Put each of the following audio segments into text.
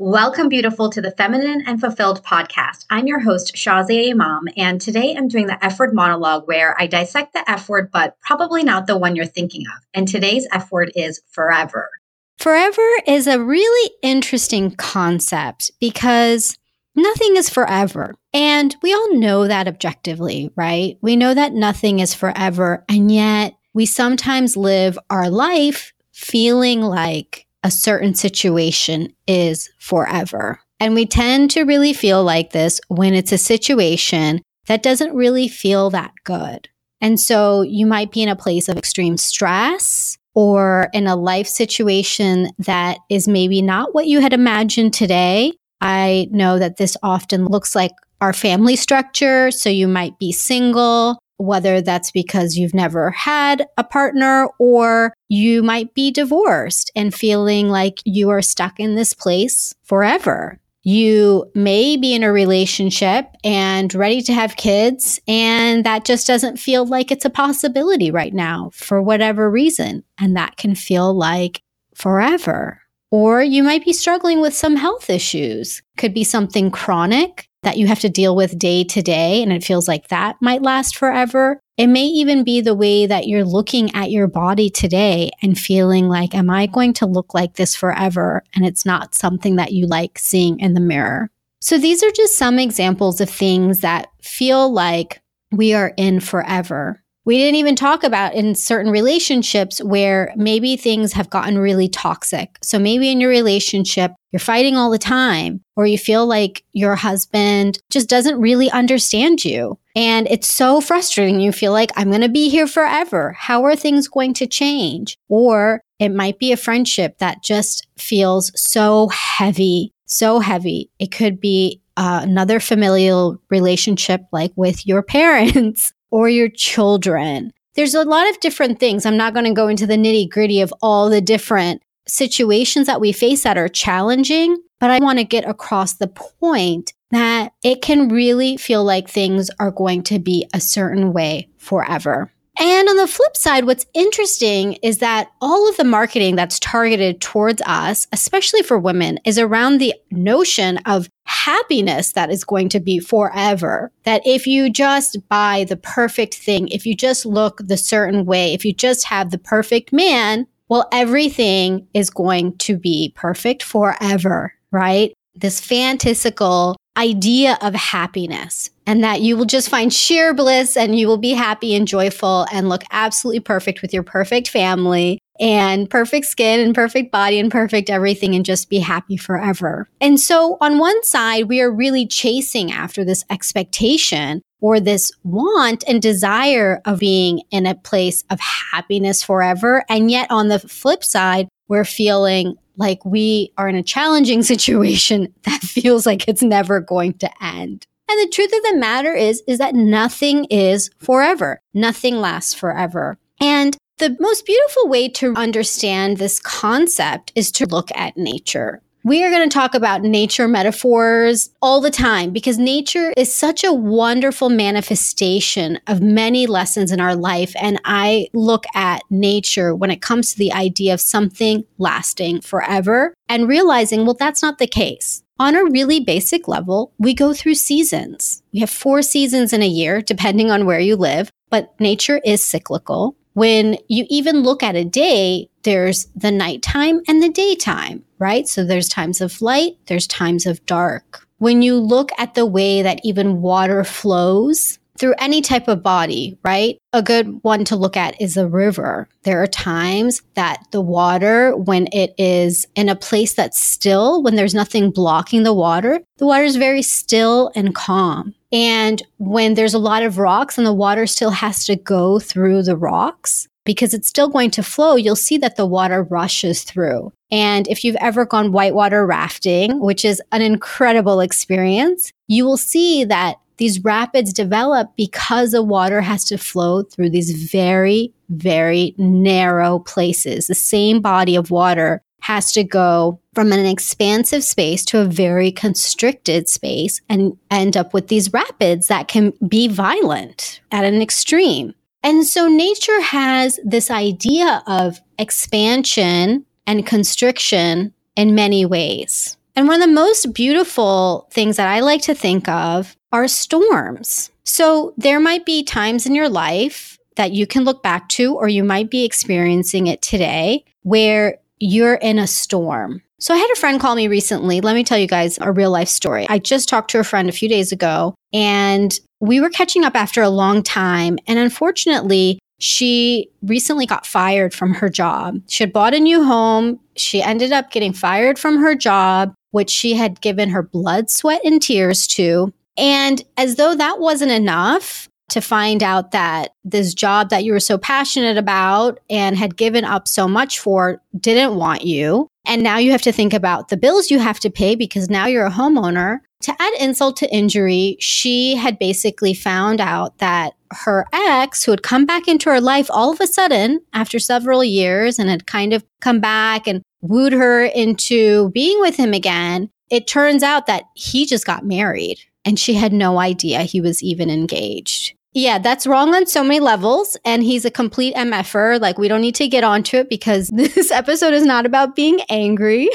Welcome, beautiful, to the Feminine and Fulfilled podcast. I'm your host, Shazia Imam, and today I'm doing the F word monologue where I dissect the F word, but probably not the one you're thinking of. And today's F word is forever. Forever is a really interesting concept because nothing is forever. And we all know that objectively, right? We know that nothing is forever. And yet we sometimes live our life feeling like a certain situation is forever. And we tend to really feel like this when it's a situation that doesn't really feel that good. And so you might be in a place of extreme stress or in a life situation that is maybe not what you had imagined today. I know that this often looks like our family structure. So you might be single whether that's because you've never had a partner or you might be divorced and feeling like you are stuck in this place forever. You may be in a relationship and ready to have kids, and that just doesn't feel like it's a possibility right now for whatever reason. And that can feel like forever. Or you might be struggling with some health issues. Could be something chronic that you have to deal with day to day, and it feels like that might last forever. It may even be the way that you're looking at your body today and feeling like, am I going to look like this forever? And it's not something that you like seeing in the mirror. So these are just some examples of things that feel like we are in forever. We didn't even talk about in certain relationships where maybe things have gotten really toxic. So maybe in your relationship, you're fighting all the time, or you feel like your husband just doesn't really understand you. And it's so frustrating. You feel like, I'm going to be here forever. How are things going to change? Or it might be a friendship that just feels so heavy, so heavy. It could be uh, another familial relationship like with your parents or your children. There's a lot of different things. I'm not going to go into the nitty gritty of all the different situations that we face that are challenging, but I want to get across the point that it can really feel like things are going to be a certain way forever. And on the flip side, what's interesting is that all of the marketing that's targeted towards us, especially for women, is around the notion of happiness that is going to be forever. That if you just buy the perfect thing, if you just look the certain way, if you just have the perfect man, well, everything is going to be perfect forever, right? This fantastical idea of happiness and that you will just find sheer bliss and you will be happy and joyful and look absolutely perfect with your perfect family and perfect skin and perfect body and perfect everything and just be happy forever. And so on one side, we are really chasing after this expectation or this want and desire of being in a place of happiness forever. And yet on the flip side, we're feeling like we are in a challenging situation that feels like it's never going to end. And the truth of the matter is, is that nothing is forever. Nothing lasts forever. And the most beautiful way to understand this concept is to look at nature. We are going to talk about nature metaphors all the time because nature is such a wonderful manifestation of many lessons in our life. And I look at nature when it comes to the idea of something lasting forever and realizing, well, that's not the case. On a really basic level, we go through seasons. We have four seasons in a year, depending on where you live, but nature is cyclical. When you even look at a day, there's the nighttime and the daytime, right? So there's times of light, there's times of dark. When you look at the way that even water flows, through any type of body, right? A good one to look at is a river. There are times that the water, when it is in a place that's still, when there's nothing blocking the water, the water is very still and calm. And when there's a lot of rocks and the water still has to go through the rocks, because it's still going to flow, you'll see that the water rushes through. And if you've ever gone whitewater rafting, which is an incredible experience, you will see that these rapids develop because the water has to flow through these very, very narrow places. The same body of water has to go from an expansive space to a very constricted space and end up with these rapids that can be violent at an extreme. And so nature has this idea of expansion and constriction in many ways. And one of the most beautiful things that I like to think of are storms. So there might be times in your life that you can look back to, or you might be experiencing it today where you're in a storm. So I had a friend call me recently. Let me tell you guys a real life story. I just talked to a friend a few days ago and we were catching up after a long time. And unfortunately, she recently got fired from her job. She had bought a new home. She ended up getting fired from her job, which she had given her blood, sweat, and tears to. And as though that wasn't enough, to find out that this job that you were so passionate about and had given up so much for didn't want you. And now you have to think about the bills you have to pay because now you're a homeowner. To add insult to injury, she had basically found out that her ex, who had come back into her life all of a sudden after several years and had kind of come back and wooed her into being with him again, it turns out that he just got married and she had no idea he was even engaged. Yeah, that's wrong on so many levels. And he's a complete MFer. Like, we don't need to get onto it because this episode is not about being angry.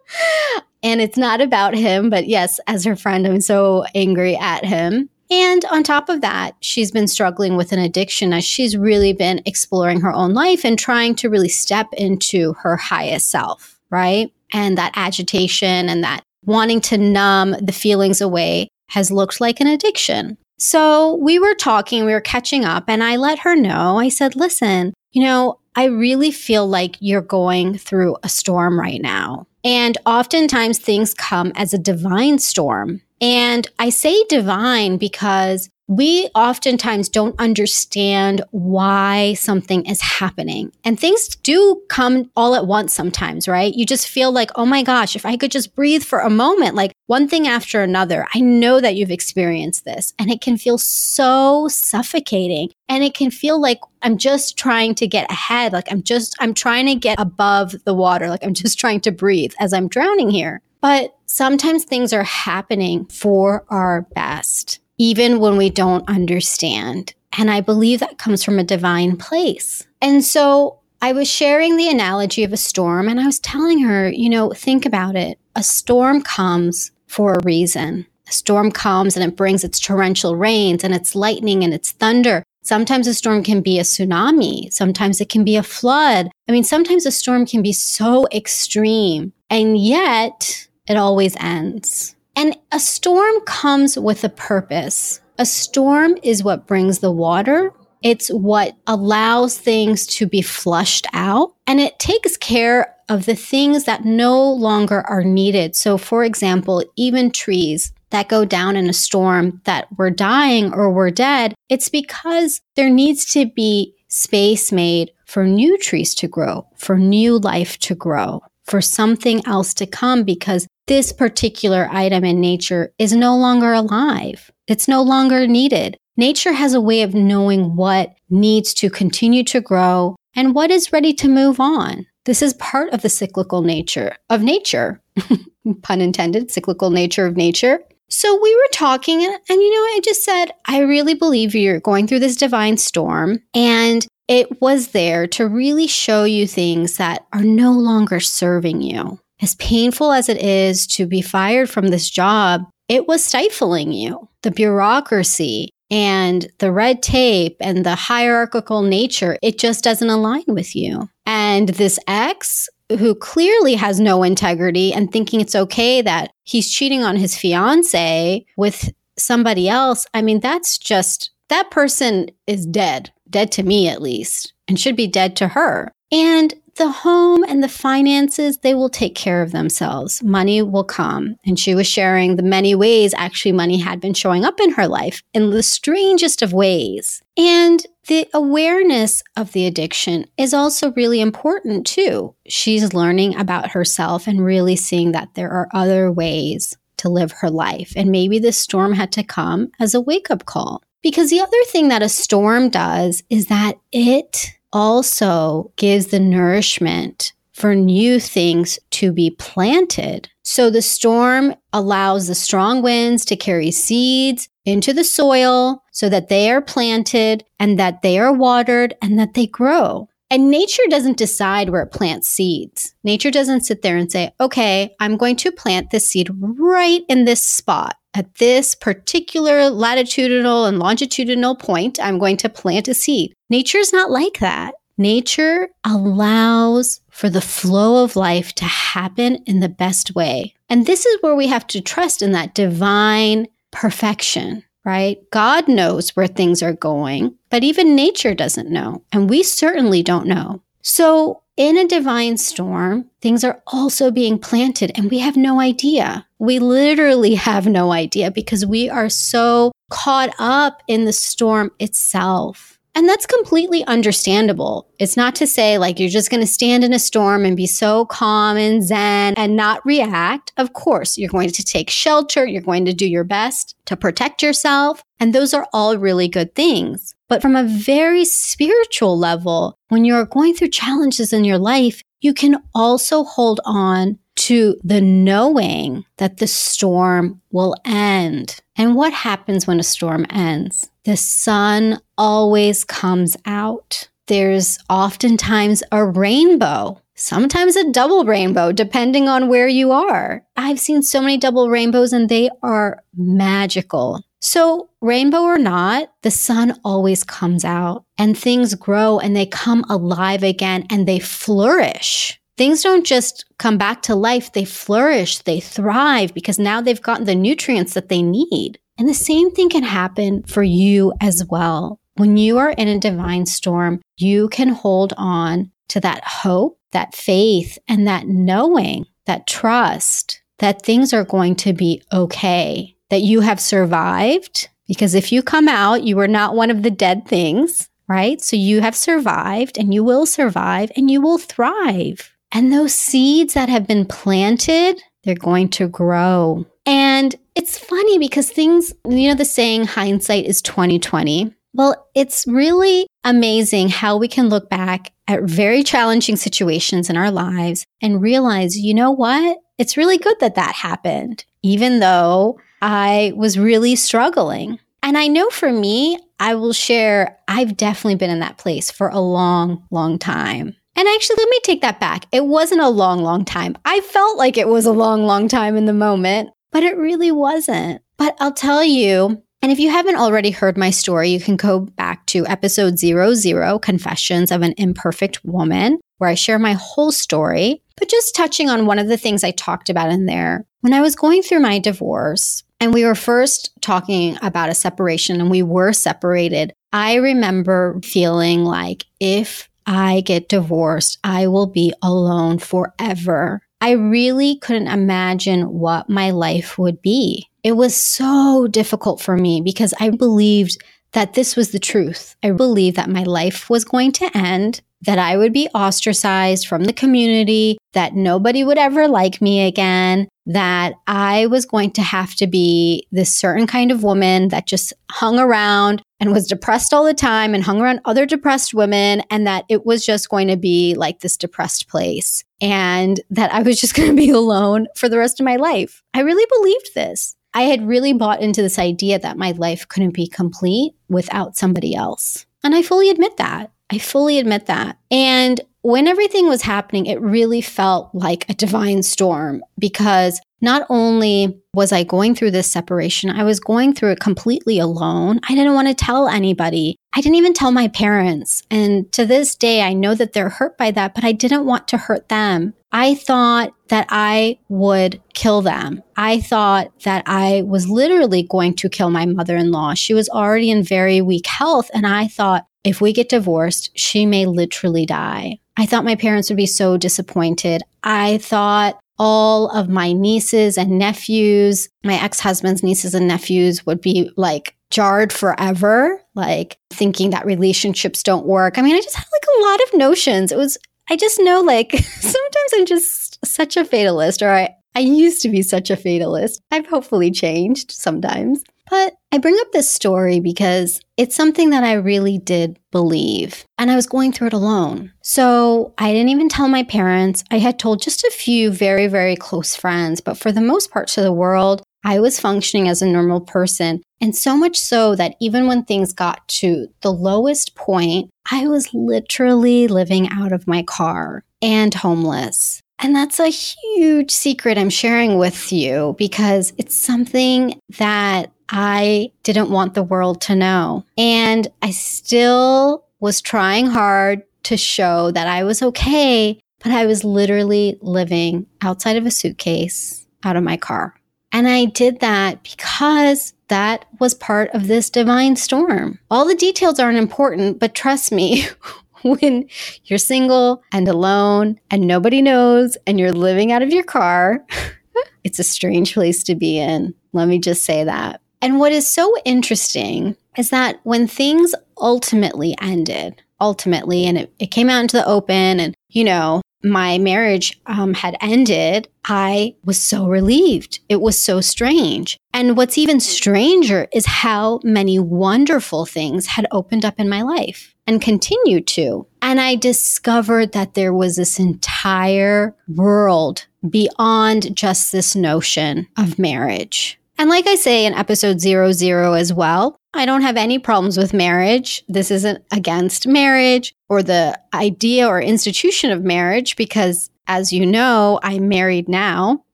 and it's not about him. But yes, as her friend, I'm so angry at him. And on top of that, she's been struggling with an addiction as she's really been exploring her own life and trying to really step into her highest self, right? And that agitation and that wanting to numb the feelings away has looked like an addiction. So we were talking, we were catching up, and I let her know. I said, listen, you know, I really feel like you're going through a storm right now. And oftentimes things come as a divine storm. And I say divine because we oftentimes don't understand why something is happening. And things do come all at once sometimes, right? You just feel like, oh my gosh, if I could just breathe for a moment, like one thing after another. I know that you've experienced this and it can feel so suffocating. And it can feel like I'm just trying to get ahead. Like I'm just, I'm trying to get above the water. Like I'm just trying to breathe as I'm drowning here. But sometimes things are happening for our best even when we don't understand. And I believe that comes from a divine place. And so I was sharing the analogy of a storm and I was telling her, you know, think about it. A storm comes for a reason. A storm comes and it brings its torrential rains and its lightning and its thunder. Sometimes a storm can be a tsunami. Sometimes it can be a flood. I mean, sometimes a storm can be so extreme and yet it always ends. And a storm comes with a purpose. A storm is what brings the water. It's what allows things to be flushed out and it takes care of the things that no longer are needed. So, for example, even trees that go down in a storm that were dying or were dead, it's because there needs to be space made for new trees to grow, for new life to grow, for something else to come because this particular item in nature is no longer alive. It's no longer needed. Nature has a way of knowing what needs to continue to grow and what is ready to move on. This is part of the cyclical nature of nature, pun intended, cyclical nature of nature. So we were talking, and, and, you know, I just said, I really believe you're going through this divine storm. And it was there to really show you things that are no longer serving you as painful as it is to be fired from this job, it was stifling you. The bureaucracy and the red tape and the hierarchical nature, it just doesn't align with you. And this ex, who clearly has no integrity and thinking it's okay that he's cheating on his fiance with somebody else, I mean, that's just, that person is dead, dead to me at least, and should be dead to her. And the home and the finances, they will take care of themselves. Money will come. And she was sharing the many ways actually money had been showing up in her life in the strangest of ways. And the awareness of the addiction is also really important too. She's learning about herself and really seeing that there are other ways to live her life. And maybe this storm had to come as a wake up call. Because the other thing that a storm does is that it also gives the nourishment for new things to be planted. So the storm allows the strong winds to carry seeds into the soil so that they are planted and that they are watered and that they grow. And nature doesn't decide where it plants seeds. Nature doesn't sit there and say, okay, I'm going to plant this seed right in this spot. At this particular latitudinal and longitudinal point, I'm going to plant a seed. Nature's not like that. Nature allows for the flow of life to happen in the best way. And this is where we have to trust in that divine perfection, right? God knows where things are going, but even nature doesn't know. And we certainly don't know. So, in a divine storm, things are also being planted, and we have no idea. We literally have no idea because we are so caught up in the storm itself. And that's completely understandable. It's not to say like you're just going to stand in a storm and be so calm and zen and not react. Of course, you're going to take shelter. You're going to do your best to protect yourself. And those are all really good things. But from a very spiritual level, when you're going through challenges in your life, you can also hold on to the knowing that the storm will end. And what happens when a storm ends? The sun always comes out. There's oftentimes a rainbow, sometimes a double rainbow, depending on where you are. I've seen so many double rainbows and they are magical. So, rainbow or not, the sun always comes out and things grow and they come alive again and they flourish. Things don't just come back to life, they flourish, they thrive because now they've gotten the nutrients that they need. And the same thing can happen for you as well. When you are in a divine storm, you can hold on to that hope, that faith, and that knowing, that trust that things are going to be okay that you have survived. Because if you come out, you are not one of the dead things, right? So you have survived and you will survive and you will thrive. And those seeds that have been planted, they're going to grow. And it's funny because things, you know, the saying hindsight is 2020. Well, it's really amazing how we can look back at very challenging situations in our lives and realize, you know what? It's really good that that happened, even though I was really struggling. And I know for me, I will share, I've definitely been in that place for a long, long time. And actually, let me take that back. It wasn't a long, long time. I felt like it was a long, long time in the moment, but it really wasn't. But I'll tell you, and if you haven't already heard my story, you can go back to episode 00, Confessions of an Imperfect Woman, where I share my whole story. But just touching on one of the things I talked about in there, when I was going through my divorce, and we were first talking about a separation and we were separated. I remember feeling like if I get divorced, I will be alone forever. I really couldn't imagine what my life would be. It was so difficult for me because I believed that this was the truth. I believed that my life was going to end that I would be ostracized from the community, that nobody would ever like me again, that I was going to have to be this certain kind of woman that just hung around and was depressed all the time and hung around other depressed women, and that it was just going to be like this depressed place, and that I was just going to be alone for the rest of my life. I really believed this. I had really bought into this idea that my life couldn't be complete without somebody else. And I fully admit that. I fully admit that. And when everything was happening, it really felt like a divine storm because not only was I going through this separation, I was going through it completely alone. I didn't want to tell anybody. I didn't even tell my parents. And to this day, I know that they're hurt by that, but I didn't want to hurt them. I thought that I would kill them. I thought that I was literally going to kill my mother in law. She was already in very weak health. And I thought, if we get divorced, she may literally die. I thought my parents would be so disappointed. I thought all of my nieces and nephews, my ex husband's nieces and nephews would be like jarred forever, like thinking that relationships don't work. I mean, I just had like a lot of notions. It was, I just know like sometimes I'm just such a fatalist, or I, I used to be such a fatalist. I've hopefully changed sometimes. But I bring up this story because it's something that I really did believe, and I was going through it alone. So I didn't even tell my parents. I had told just a few very, very close friends, but for the most part to the world, I was functioning as a normal person. And so much so that even when things got to the lowest point, I was literally living out of my car and homeless. And that's a huge secret I'm sharing with you because it's something that I didn't want the world to know. And I still was trying hard to show that I was okay, but I was literally living outside of a suitcase out of my car. And I did that because that was part of this divine storm. All the details aren't important, but trust me, when you're single and alone and nobody knows and you're living out of your car, it's a strange place to be in. Let me just say that. And what is so interesting is that when things ultimately ended, ultimately, and it, it came out into the open, and, you know, my marriage um, had ended, I was so relieved. It was so strange. And what's even stranger is how many wonderful things had opened up in my life and continue to. And I discovered that there was this entire world beyond just this notion of marriage. And like I say in episode zero zero as well, I don't have any problems with marriage. This isn't against marriage or the idea or institution of marriage because, as you know, I'm married now.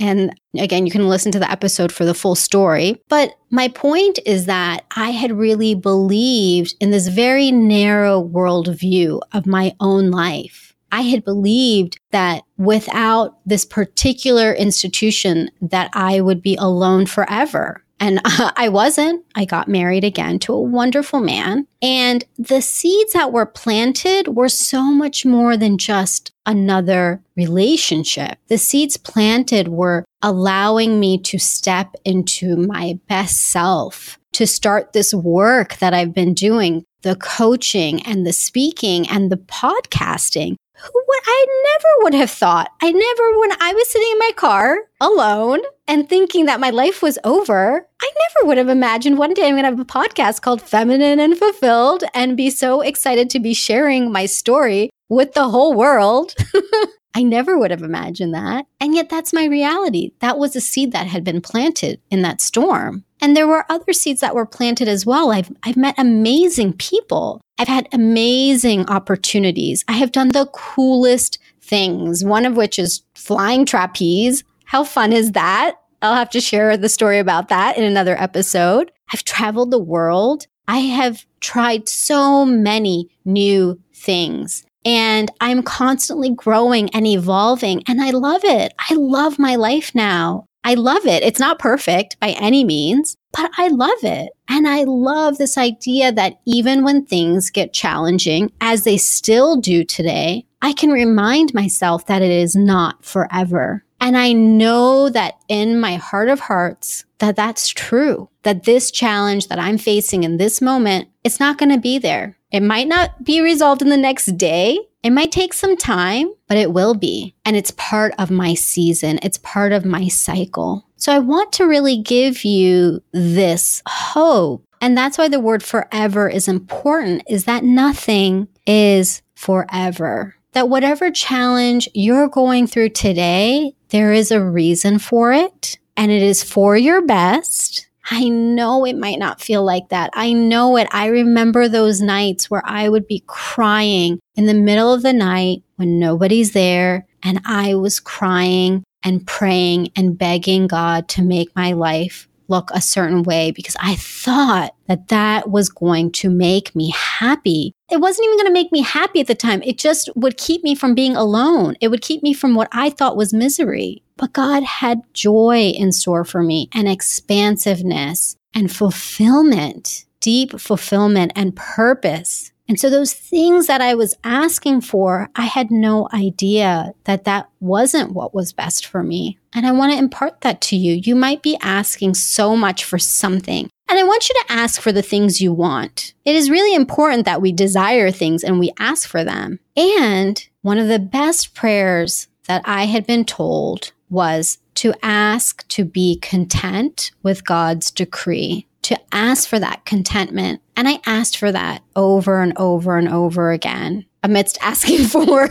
And again, you can listen to the episode for the full story. But my point is that I had really believed in this very narrow worldview of my own life. I had believed that without this particular institution that I would be alone forever. And I wasn't. I got married again to a wonderful man. And the seeds that were planted were so much more than just another relationship. The seeds planted were allowing me to step into my best self, to start this work that I've been doing, the coaching and the speaking and the podcasting what I never would have thought. I never, when I was sitting in my car alone and thinking that my life was over, I never would have imagined one day I'm going to have a podcast called Feminine and Fulfilled and be so excited to be sharing my story with the whole world. I never would have imagined that. And yet that's my reality. That was a seed that had been planted in that storm. And there were other seeds that were planted as well. I've, I've met amazing people. I've had amazing opportunities. I have done the coolest things, one of which is flying trapeze. How fun is that? I'll have to share the story about that in another episode. I've traveled the world. I have tried so many new things and I'm constantly growing and evolving and I love it. I love my life now. I love it. It's not perfect by any means, but I love it. And I love this idea that even when things get challenging, as they still do today, I can remind myself that it is not forever. And I know that in my heart of hearts, that that's true, that this challenge that I'm facing in this moment, it's not going to be there. It might not be resolved in the next day. It might take some time, but it will be. And it's part of my season. It's part of my cycle. So I want to really give you this hope. And that's why the word forever is important is that nothing is forever. That whatever challenge you're going through today, there is a reason for it and it is for your best I know it might not feel like that. I know it. I remember those nights where I would be crying in the middle of the night when nobody's there and I was crying and praying and begging God to make my life look a certain way because I thought that that was going to make me happy. It wasn't even going to make me happy at the time. It just would keep me from being alone. It would keep me from what I thought was misery. But God had joy in store for me and expansiveness and fulfillment, deep fulfillment and purpose. And so those things that I was asking for, I had no idea that that wasn't what was best for me. And I want to impart that to you. You might be asking so much for something. And I want you to ask for the things you want. It is really important that we desire things and we ask for them. And one of the best prayers that I had been told was to ask to be content with God's decree, to ask for that contentment. And I asked for that over and over and over again amidst asking for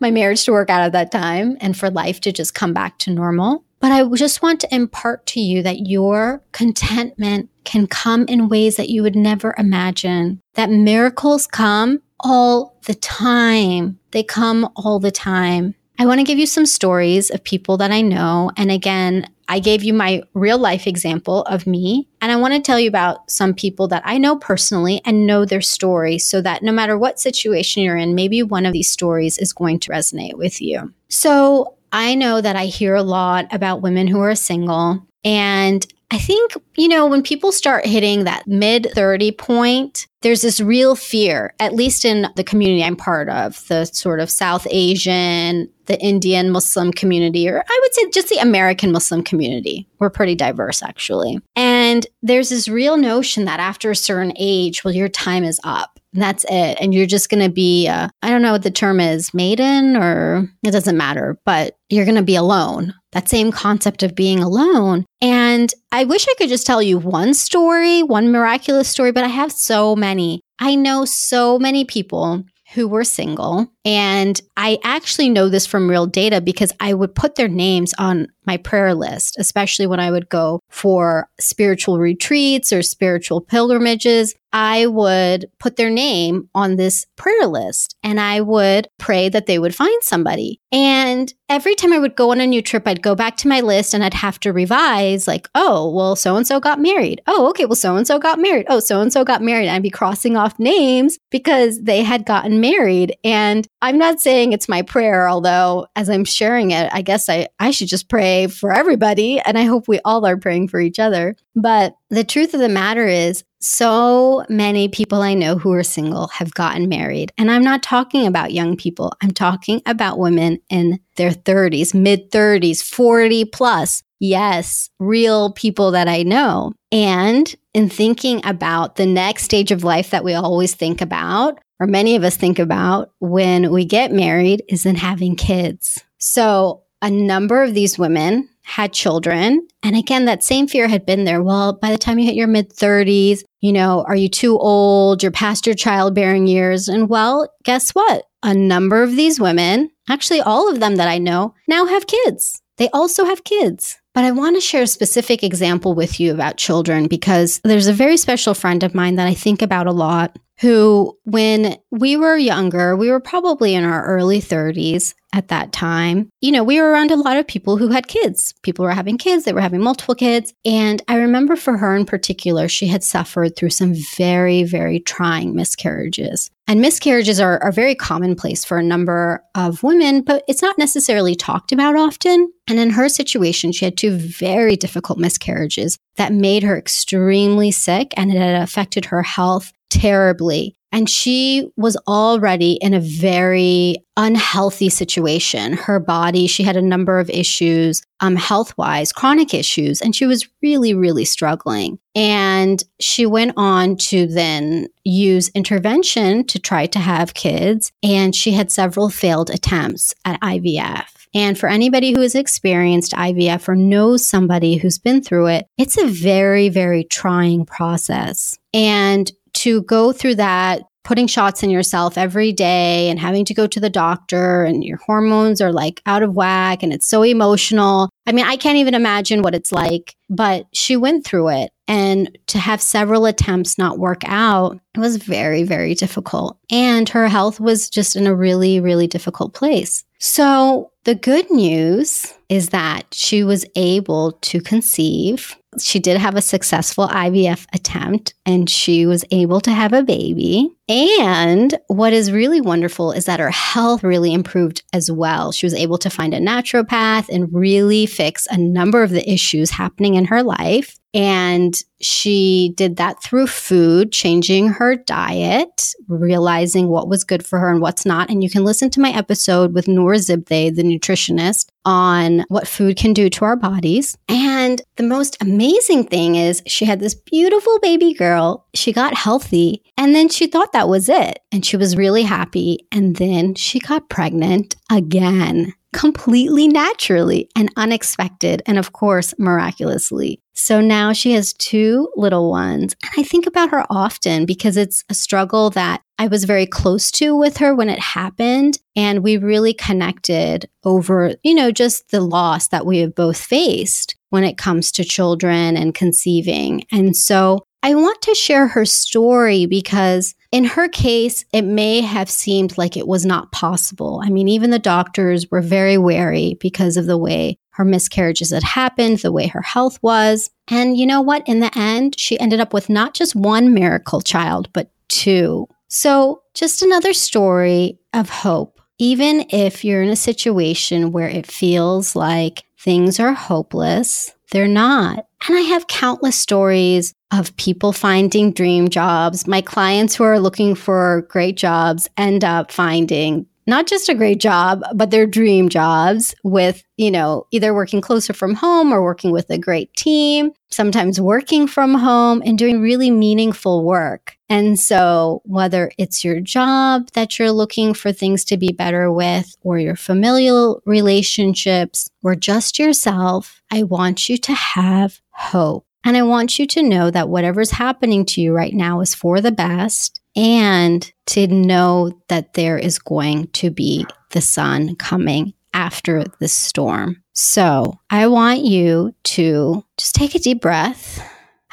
my marriage to work out at that time and for life to just come back to normal. But I just want to impart to you that your contentment can come in ways that you would never imagine, that miracles come all the time. They come all the time. I want to give you some stories of people that I know. And again, I gave you my real life example of me. And I want to tell you about some people that I know personally and know their story so that no matter what situation you're in, maybe one of these stories is going to resonate with you. So I know that I hear a lot about women who are single. And I think, you know, when people start hitting that mid 30 point, there's this real fear, at least in the community I'm part of, the sort of South Asian, the Indian Muslim community, or I would say just the American Muslim community. We're pretty diverse, actually. And there's this real notion that after a certain age, well, your time is up. And that's it. And you're just going to be, uh, I don't know what the term is, maiden, or it doesn't matter, but you're going to be alone. That same concept of being alone. And I wish I could just tell you one story, one miraculous story, but I have so many. I know so many people who were single. And I actually know this from real data because I would put their names on my prayer list, especially when I would go for spiritual retreats or spiritual pilgrimages. I would put their name on this prayer list and I would pray that they would find somebody. And every time I would go on a new trip, I'd go back to my list and I'd have to revise, like, oh, well, so and so got married. Oh, okay, well, so and so got married. Oh, so and so got married. I'd be crossing off names because they had gotten married. And I'm not saying it's my prayer, although as I'm sharing it, I guess I, I should just pray for everybody. And I hope we all are praying for each other. But the truth of the matter is, so many people I know who are single have gotten married. And I'm not talking about young people, I'm talking about women in their 30s, mid 30s, 40 plus. Yes, real people that I know. And in thinking about the next stage of life that we always think about, or many of us think about when we get married, is in having kids. So a number of these women had children. And again, that same fear had been there. Well, by the time you hit your mid 30s, you know, are you too old? You're past your childbearing years. And well, guess what? A number of these women, actually all of them that I know, now have kids. They also have kids. But I want to share a specific example with you about children because there's a very special friend of mine that I think about a lot who, when we were younger, we were probably in our early 30s at that time. You know, we were around a lot of people who had kids. People were having kids, they were having multiple kids. And I remember for her in particular, she had suffered through some very, very trying miscarriages. And miscarriages are, are very commonplace for a number of women, but it's not necessarily talked about often. And in her situation, she had two very difficult miscarriages that made her extremely sick and it had affected her health terribly. And she was already in a very unhealthy situation. Her body, she had a number of issues, um, health wise, chronic issues, and she was really, really struggling. And she went on to then use intervention to try to have kids. And she had several failed attempts at IVF. And for anybody who has experienced IVF or knows somebody who's been through it, it's a very, very trying process. And to go through that putting shots in yourself every day and having to go to the doctor and your hormones are like out of whack and it's so emotional. I mean, I can't even imagine what it's like, but she went through it. And to have several attempts not work out, it was very, very difficult. And her health was just in a really, really difficult place. So the good news is that she was able to conceive she did have a successful IVF attempt and she was able to have a baby. And what is really wonderful is that her health really improved as well. She was able to find a naturopath and really fix a number of the issues happening in her life. And she did that through food, changing her diet, realizing what was good for her and what's not. And you can listen to my episode with Noor Zibde, the nutritionist, on what food can do to our bodies. And the most amazing thing is she had this beautiful baby girl. She got healthy and then she thought that was it. And she was really happy. And then she got pregnant again. Completely naturally and unexpected, and of course, miraculously. So now she has two little ones. And I think about her often because it's a struggle that I was very close to with her when it happened. And we really connected over, you know, just the loss that we have both faced when it comes to children and conceiving. And so I want to share her story because in her case, it may have seemed like it was not possible. I mean, even the doctors were very wary because of the way her miscarriages had happened, the way her health was. And you know what? In the end, she ended up with not just one miracle child, but two. So, just another story of hope. Even if you're in a situation where it feels like things are hopeless, they're not. And I have countless stories of people finding dream jobs. My clients who are looking for great jobs end up finding not just a great job, but their dream jobs with, you know, either working closer from home or working with a great team, sometimes working from home and doing really meaningful work. And so, whether it's your job that you're looking for things to be better with, or your familial relationships, or just yourself, I want you to have hope. And I want you to know that whatever's happening to you right now is for the best and to know that there is going to be the sun coming after the storm. So I want you to just take a deep breath.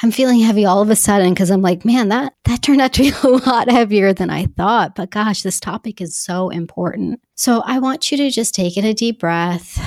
I'm feeling heavy all of a sudden because I'm like, man, that that turned out to be a lot heavier than I thought. But gosh, this topic is so important. So I want you to just take in a deep breath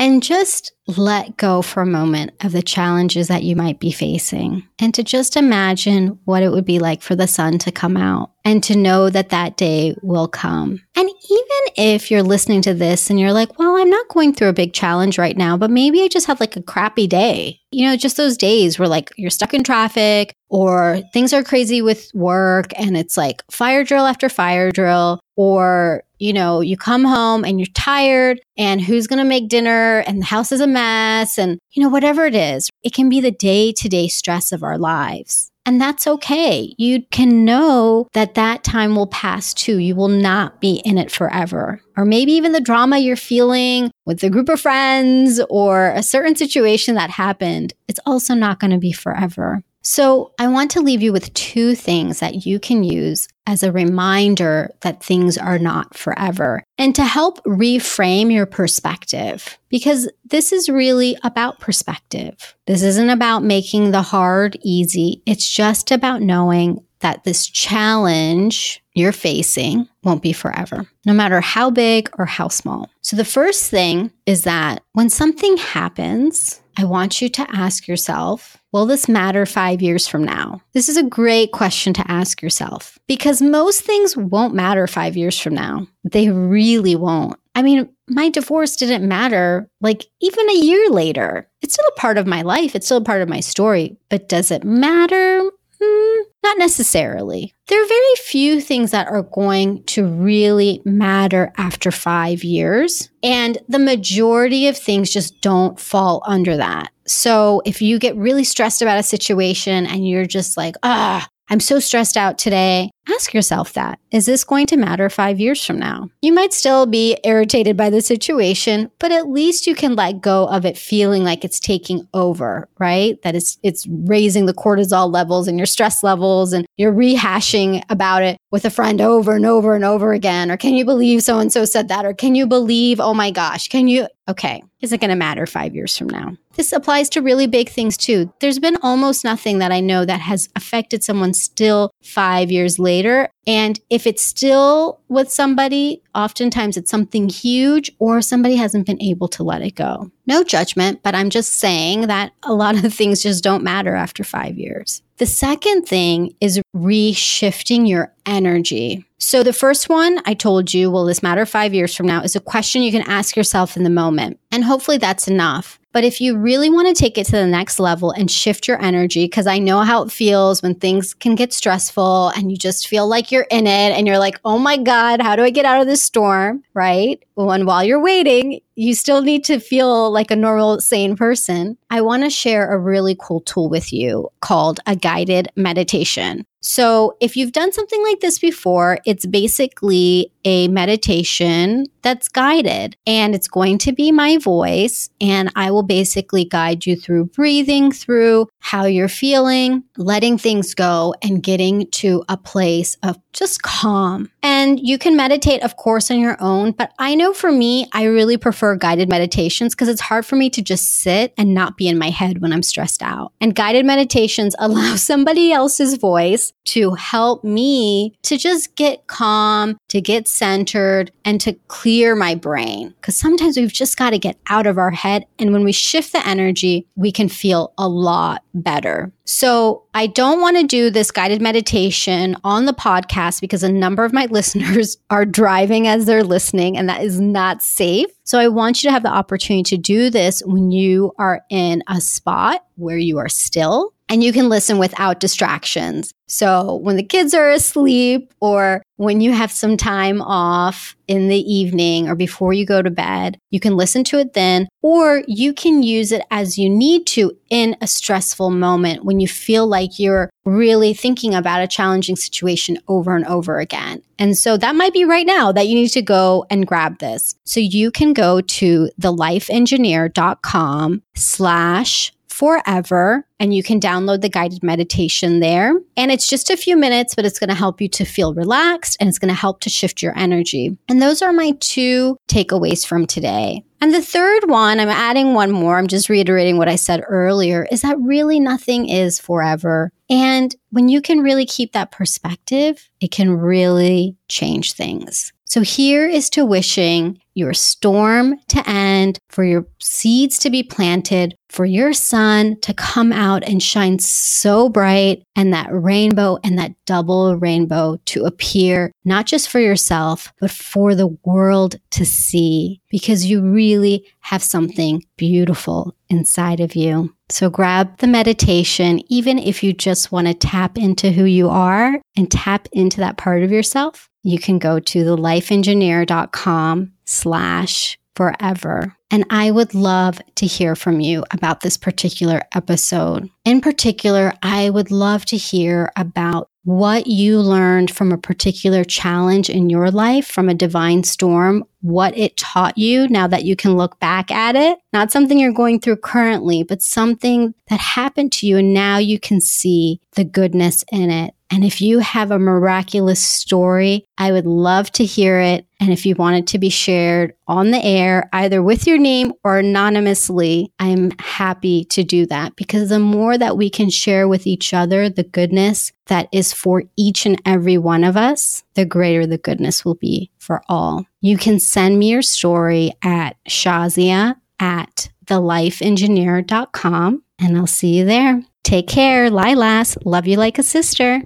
and just let go for a moment of the challenges that you might be facing and to just imagine what it would be like for the sun to come out and to know that that day will come. And even if you're listening to this and you're like, well, I'm not going through a big challenge right now, but maybe I just had like a crappy day. You know, just those days where like you're stuck in traffic or things are crazy with work and it's like fire drill after fire drill or you know, you come home and you're tired and who's going to make dinner and the house is a mess and, you know, whatever it is, it can be the day to day stress of our lives. And that's okay. You can know that that time will pass too. You will not be in it forever. Or maybe even the drama you're feeling with a group of friends or a certain situation that happened, it's also not going to be forever. So, I want to leave you with two things that you can use as a reminder that things are not forever and to help reframe your perspective. Because this is really about perspective. This isn't about making the hard easy. It's just about knowing that this challenge you're facing won't be forever, no matter how big or how small. So, the first thing is that when something happens, I want you to ask yourself, will this matter five years from now? This is a great question to ask yourself because most things won't matter five years from now. They really won't. I mean, my divorce didn't matter like even a year later. It's still a part of my life, it's still a part of my story, but does it matter? Mm, not necessarily. There are very few things that are going to really matter after five years. And the majority of things just don't fall under that. So if you get really stressed about a situation and you're just like, ah, I'm so stressed out today. Ask yourself that. Is this going to matter five years from now? You might still be irritated by the situation, but at least you can let go of it feeling like it's taking over, right? That it's, it's raising the cortisol levels and your stress levels and you're rehashing about it with a friend over and over and over again. Or can you believe so and so said that? Or can you believe, oh my gosh, can you? Okay, is it going to matter five years from now? This applies to really big things too. There's been almost nothing that I know that has affected someone still five years later later and if it's still with somebody, oftentimes it's something huge or somebody hasn't been able to let it go. No judgment, but I'm just saying that a lot of things just don't matter after five years. The second thing is reshifting your energy. So, the first one I told you, will this matter five years from now, is a question you can ask yourself in the moment. And hopefully that's enough. But if you really want to take it to the next level and shift your energy, because I know how it feels when things can get stressful and you just feel like you're in it and you're like, oh my God, how do I get out of this storm? Right? and while you're waiting, you still need to feel like a normal, sane person. I want to share a really cool tool with you called a guided meditation. So, if you've done something like this before, it's basically a meditation that's guided and it's going to be my voice. And I will basically guide you through breathing through how you're feeling, letting things go, and getting to a place of just calm. And you can meditate, of course, on your own. But I know for me, I really prefer guided meditations because it's hard for me to just sit and not be in my head when I'm stressed out. And guided meditations allow somebody else's voice to help me to just get calm, to get centered, and to clear my brain. Because sometimes we've just got to get out of our head. And when we shift the energy, we can feel a lot better. So I don't want to do this guided meditation on the podcast because a number of my listeners are driving as they're listening, and that is not safe. So I want you to have the opportunity to do this when you are in a spot where you are still and you can listen without distractions. So when the kids are asleep or when you have some time off in the evening or before you go to bed, you can listen to it then, or you can use it as you need to in a stressful moment when you feel like you're really thinking about a challenging situation over and over again. And so that might be right now that you need to go and grab this. So you can go to thelifeengineer.com slash forever. And you can download the guided meditation there. And it's just a few minutes, but it's going to help you to feel relaxed and it's going to help to shift your energy. And those are my two takeaways from today. And the third one, I'm adding one more. I'm just reiterating what I said earlier is that really nothing is forever. And when you can really keep that perspective, it can really change things. So here is to wishing your storm to end, for your seeds to be planted, for your sun to come out and shine so bright, and that rainbow and that double rainbow to appear, not just for yourself, but for the world to see, because you really have something beautiful inside of you. So grab the meditation, even if you just want to tap into who you are and tap into that part of yourself you can go to thelifeengineer.com slash forever. And I would love to hear from you about this particular episode. In particular, I would love to hear about what you learned from a particular challenge in your life from a divine storm, what it taught you now that you can look back at it. Not something you're going through currently, but something that happened to you and now you can see the goodness in it. And if you have a miraculous story, I would love to hear it. And if you want it to be shared on the air, either with your name or anonymously, I'm happy to do that because the more that we can share with each other the goodness that is for each and every one of us, the greater the goodness will be for all. You can send me your story at Shazia at thelifeengineer.com and I'll see you there. Take care, Lilas. Love you like a sister.